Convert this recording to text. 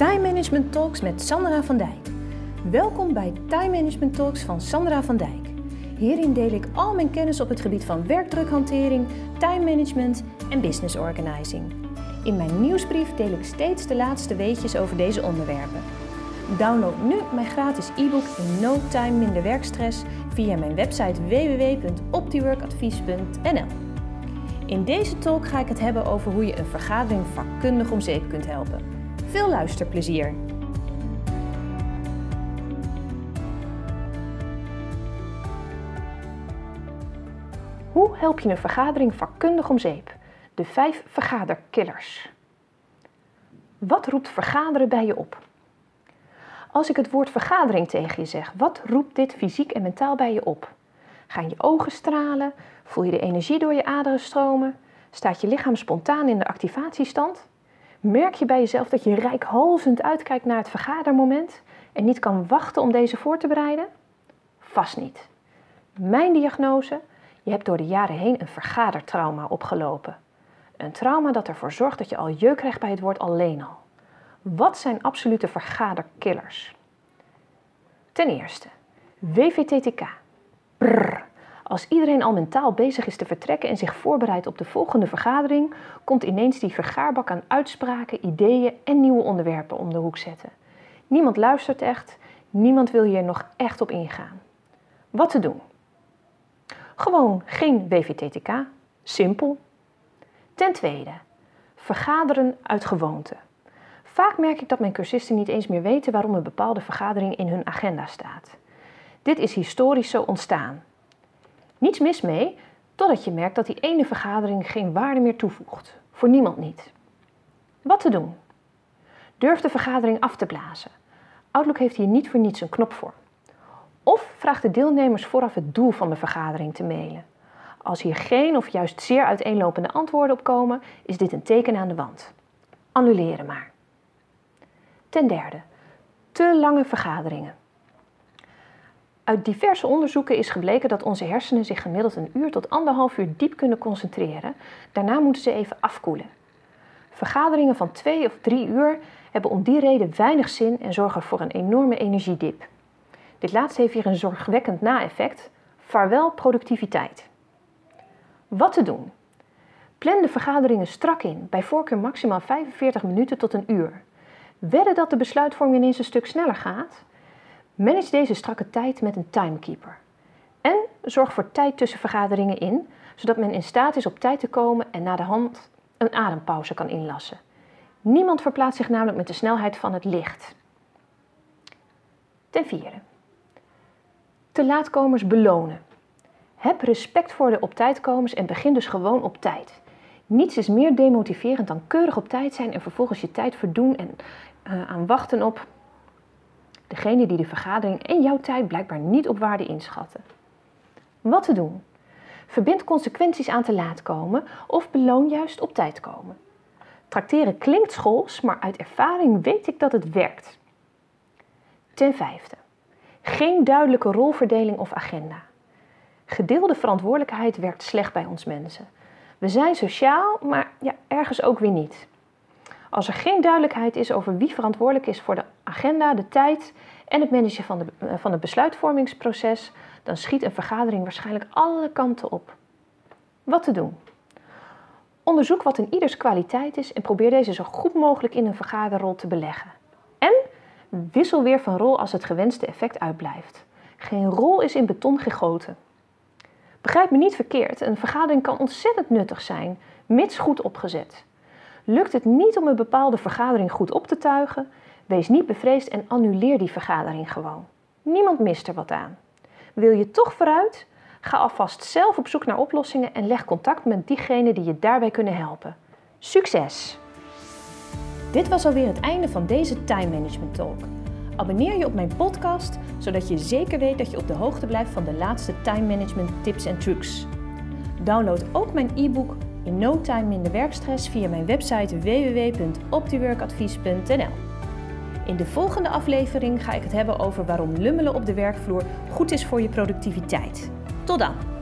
Time Management Talks met Sandra van Dijk. Welkom bij Time Management Talks van Sandra van Dijk. Hierin deel ik al mijn kennis op het gebied van werkdrukhantering, time management en business organizing. In mijn nieuwsbrief deel ik steeds de laatste weetjes over deze onderwerpen. Download nu mijn gratis e-book in No Time Minder Werkstress via mijn website www.optiworkadvies.nl. In deze talk ga ik het hebben over hoe je een vergadering vakkundig om zeep kunt helpen. Veel luisterplezier! Hoe help je een vergadering vakkundig om zeep? De vijf vergaderkillers. Wat roept vergaderen bij je op? Als ik het woord vergadering tegen je zeg, wat roept dit fysiek en mentaal bij je op? Gaan je ogen stralen? Voel je de energie door je aderen stromen? Staat je lichaam spontaan in de activatiestand? Merk je bij jezelf dat je rijkhalzend uitkijkt naar het vergadermoment en niet kan wachten om deze voor te bereiden? Vast niet. Mijn diagnose? Je hebt door de jaren heen een vergadertrauma opgelopen. Een trauma dat ervoor zorgt dat je al jeuk krijgt bij het woord alleen al. Wat zijn absolute vergaderkillers? Ten eerste, WVTTK. Brrr. Als iedereen al mentaal bezig is te vertrekken en zich voorbereidt op de volgende vergadering, komt ineens die vergaarbak aan uitspraken, ideeën en nieuwe onderwerpen om de hoek zetten. Niemand luistert echt, niemand wil hier nog echt op ingaan. Wat te doen? Gewoon geen WVTTK. Simpel. Ten tweede, vergaderen uit gewoonte. Vaak merk ik dat mijn cursisten niet eens meer weten waarom een bepaalde vergadering in hun agenda staat. Dit is historisch zo ontstaan. Niets mis mee, totdat je merkt dat die ene vergadering geen waarde meer toevoegt. Voor niemand niet. Wat te doen? Durf de vergadering af te blazen. Outlook heeft hier niet voor niets een knop voor. Of vraag de deelnemers vooraf het doel van de vergadering te mailen. Als hier geen of juist zeer uiteenlopende antwoorden op komen, is dit een teken aan de wand. Annuleren maar. Ten derde, te lange vergaderingen. Uit diverse onderzoeken is gebleken dat onze hersenen zich gemiddeld een uur tot anderhalf uur diep kunnen concentreren. Daarna moeten ze even afkoelen. Vergaderingen van twee of drie uur hebben om die reden weinig zin en zorgen voor een enorme energiedip. Dit laatste heeft hier een zorgwekkend na-effect. Vaarwel productiviteit. Wat te doen? Plan de vergaderingen strak in, bij voorkeur maximaal 45 minuten tot een uur. Wedden dat de besluitvorming ineens een stuk sneller gaat? Manage deze strakke tijd met een timekeeper. En zorg voor tijd tussen vergaderingen in, zodat men in staat is op tijd te komen en na de hand een adempauze kan inlassen. Niemand verplaatst zich namelijk met de snelheid van het licht. Ten vierde. Te laatkomers belonen. Heb respect voor de op tijdkomers en begin dus gewoon op tijd. Niets is meer demotiverend dan keurig op tijd zijn en vervolgens je tijd verdoen en uh, aan wachten op degene die de vergadering en jouw tijd blijkbaar niet op waarde inschatten. Wat te doen? Verbind consequenties aan te laat komen of beloon juist op tijd komen. Tracteren klinkt schools, maar uit ervaring weet ik dat het werkt. Ten vijfde. Geen duidelijke rolverdeling of agenda. Gedeelde verantwoordelijkheid werkt slecht bij ons mensen. We zijn sociaal, maar ja, ergens ook weer niet. Als er geen duidelijkheid is over wie verantwoordelijk is voor de agenda, de tijd en het managen van, de, eh, van het besluitvormingsproces, dan schiet een vergadering waarschijnlijk alle kanten op. Wat te doen? Onderzoek wat in ieders kwaliteit is en probeer deze zo goed mogelijk in een vergaderrol te beleggen. En wissel weer van rol als het gewenste effect uitblijft. Geen rol is in beton gegoten. Begrijp me niet verkeerd, een vergadering kan ontzettend nuttig zijn, mits goed opgezet. Lukt het niet om een bepaalde vergadering goed op te tuigen, wees niet bevreesd en annuleer die vergadering gewoon. Niemand mist er wat aan. Wil je toch vooruit? Ga alvast zelf op zoek naar oplossingen en leg contact met diegenen die je daarbij kunnen helpen. Succes! Dit was alweer het einde van deze Time Management Talk. Abonneer je op mijn podcast, zodat je zeker weet dat je op de hoogte blijft van de laatste time management tips en trucs. Download ook mijn e-book in no time minder werkstress via mijn website www.optiworkadvies.nl. In de volgende aflevering ga ik het hebben over waarom lummelen op de werkvloer goed is voor je productiviteit. Tot dan!